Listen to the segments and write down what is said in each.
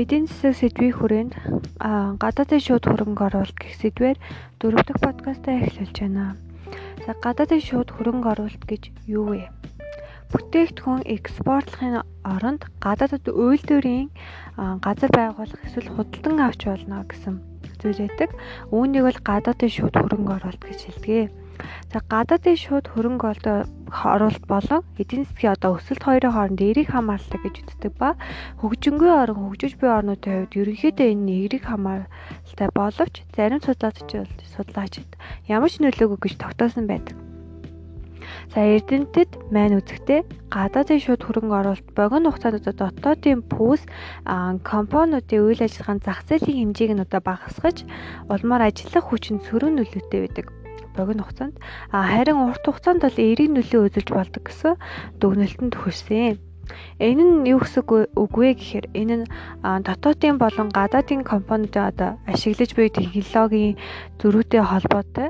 эдийн засаг сэдвийн хүрээнд гадаадын шууд хөрөнгө оруулалт гэх сэдвээр дөрөв дэх подкастаа эхлүүлж байна. За гадаадын шууд хөрөнгө оруулалт гэж юу вэ? Бүтээгдэхүүн экспортлохын оронд гадаадд үйлдвэрийн газар байгуулах эсвэл худалдан авч болно гэсэн зүйл байдаг. Үүнийг бол гадаадын шууд хөрөнгө оруулалт гэж хэлдэг. За гадаадын шууд хөрөнгө оруулалт болон эдийн засгийн одоо өсөлт хоёрын хооронд эерэг хамаарлалтай гэж үздэг ба хөгжингүй орн хөгжиж буй орнуудын хувьд ерөнхийдөө энэ эерэг хамаарлалтай боловч зарим судлаачид судлаачид ямар ч нөлөөгүй гэж тогтоосон байдаг. За Эрдэнэтэд мань үзэхдээ гадаадын шууд хөрөнгө оруулалт богино хугацаанд дотоодын пүүс компаниудын үйл ажиллагааны зах зээлийн хэмжээг нь одоо багасгаж улмаар ажиллах хүчин сөрөг нөлөөтэй байдаг богино хугацаанд харин урт хугацаанд бол эерэг нөлөө үзүүлж болдог гэсэн дүгнэлтэнд хүрсэн. Энэ нь юу гэсэн үг вэ гэхээр энэ нь дотоодын болон гадаадын компаниудын одоо ашиглаж буй технологийн зөрүүтэй холбоотой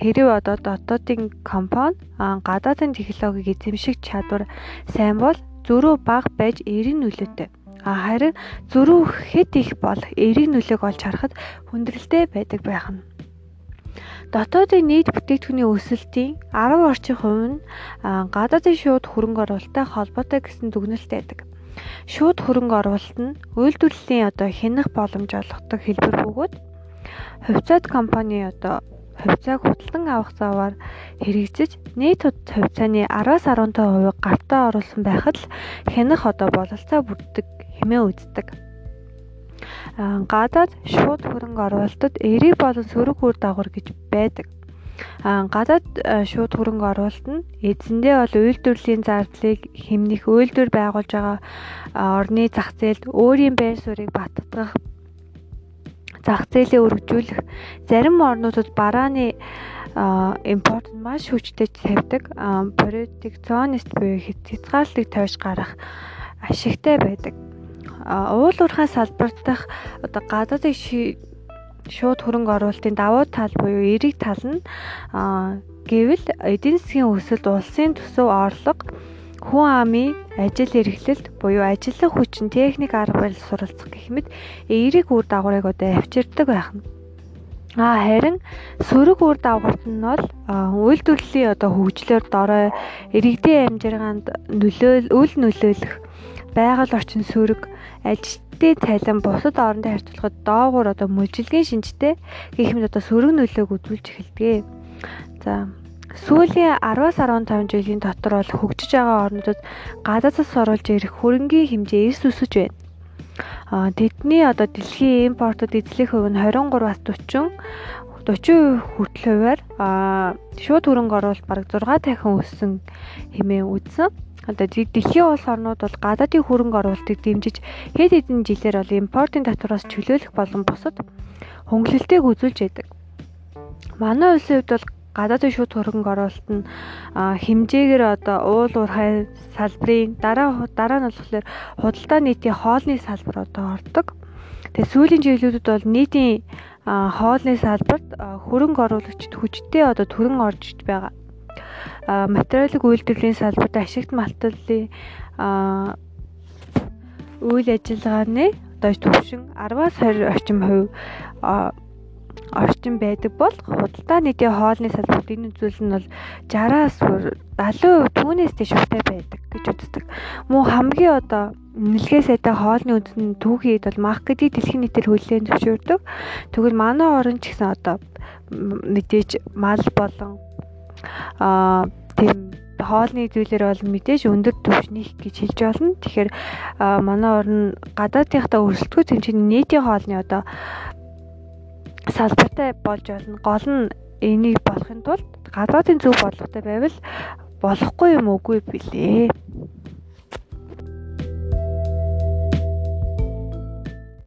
хэрэг одоо дотоодын компани гадаадын технологиг эзэмших чадвар сайн бол зөрүү бага байж эерэг нөлөөтэй. А харин зөрүү хэд их бол эерэг нөлөөг олж харахад хүндрэлтэй байдаг байх нь. Дотоодын нийт бүтээгдэхүүний өсөлтийн 10 орчим хувь нь гадаадын шууд хөрөнгө оруулалттай холбоотой гэсэн дүгнэлт байдаг. Шууд хөрөнгө оруулалт нь үйлдвэрлэлийн одоо хянах боломж олгодог хэлбэр бөгөөд хувьцаат компани одоо хувьцааг худалдан авах заваар хэрэгжиж нийт хувьцааны 10-аас 15% гартаа оруулсан байхад л хянах одоо бололцоо бүрддэг хэмээн үздэг гадаад шууд хөрөнгө оруулалтад эерэг болон сөрөг үр дагавар гэж байдаг. Гадаад шууд хөрөнгө оруулалт нь эзэндээ бол үйлдвэрлэлийн зардлыг хэмнэх үйлдвэр байгуулж байгаа орны зах зээлд өөрийн байр суурийг баттгах зах зээлээ өргөжүүлэх зарим орнуудад барааны импорт нь маш хүчтэй тавьдаг протекционист буюу хязгаарлалтыг тойж гарах ашигтай байдаг уул уурхай салбарт дах одоо гадаадын шууд хөрөнгө оруулалтын давуу тал буюу эерэг тал нь гэвэл эдийн засгийн өсөлт улсын төсөв орлого хүн амын ажил эрхлэлт буюу ажиллах хүчин техник арга барил суралцах гэх мэт эерэг үр дагаврыг одоо авчирдаг байх нь. А харин сөрөг үр дагаварт нь бол үйлдвэрлэлийн одоо хөгжлөөр дорой иргэдийн амжиргаанд нөлөөл үл нөлөөлөх байгаль орчин сөрөг ажилтны цалин бусад орондоо харьцуулахад доогуур одоо мөлжилгийн шинжтэй гэх мэт одоо сөрөг нөлөөг үзүүлж эхэлдэг. За сүүлийн 10-аас 15 жилийн дотор бол хөгжиж байгаа орнуудад гадаадас оруулж ирэх хөрөнгийн хэмжээ эрс өсөж байна. А тэдний одоо дэлхийн импортод эзлэх хувь нь 23-аас 40 40% хүртэл хувиар а шууд хөрөнгө оруулалт бараг 6 дахин өссөн хэмээн үзсэн. Одоо дэлхийн улс орнууд бол гадаадын хөрөнгө оруулалтыг дэмжиж хэд хэдэн жилээр бол импортын татвараас чөлөөлөх болон бусад хөнгөлөлтийг үзүүлж байдаг. Манай улсын хувьд бол гадаадын шууд хөрөнгө оруулалт нь хэмжээгээр одоо уул уурхай салбарын дараа дараа нь болохоор худалдаа нийтийн хоолны салбар одоо ордог. Тэгээ сүүлийн жилүүдэд бол нийтийн хоолны салбарт хөрөнгө оруулагчид хүчтэй одоо төрөн орж байгаа материалын үйлдвэрлэлийн салбарт ашигт малтлалын үйл ажиллагааны одоо төвшин 10-аас 20 орчим хувь орчим байдаг бол худалдаа нийтийн хоолны салбарт энэ үзүүл нь бол 60-аас 70% түүнээс дэш шувтай байдаг гэж үздэг. Мөн хамгийн одоо нэлгээ сайтай хоолны үндэсний түүхийд бол маркетинг дэлхийн нийтээр хүлээн зөвшөөрдөг. Тэгвэл манай орн ч гэсэн одоо мэдээж мал болон аа тийм хоолны зүйлэр бол мэдээж өндөр түвшних гэж хэлж болно. Тэгэхээр манай орн гадаадынхаа өрсөлдөхөд тэмцээний нийтийн хоолны одоо салбартай болж болно. Гол нь энийг болохын тулд гадаадын зөв бодлоготой байвал болохгүй юм үгүй билээ.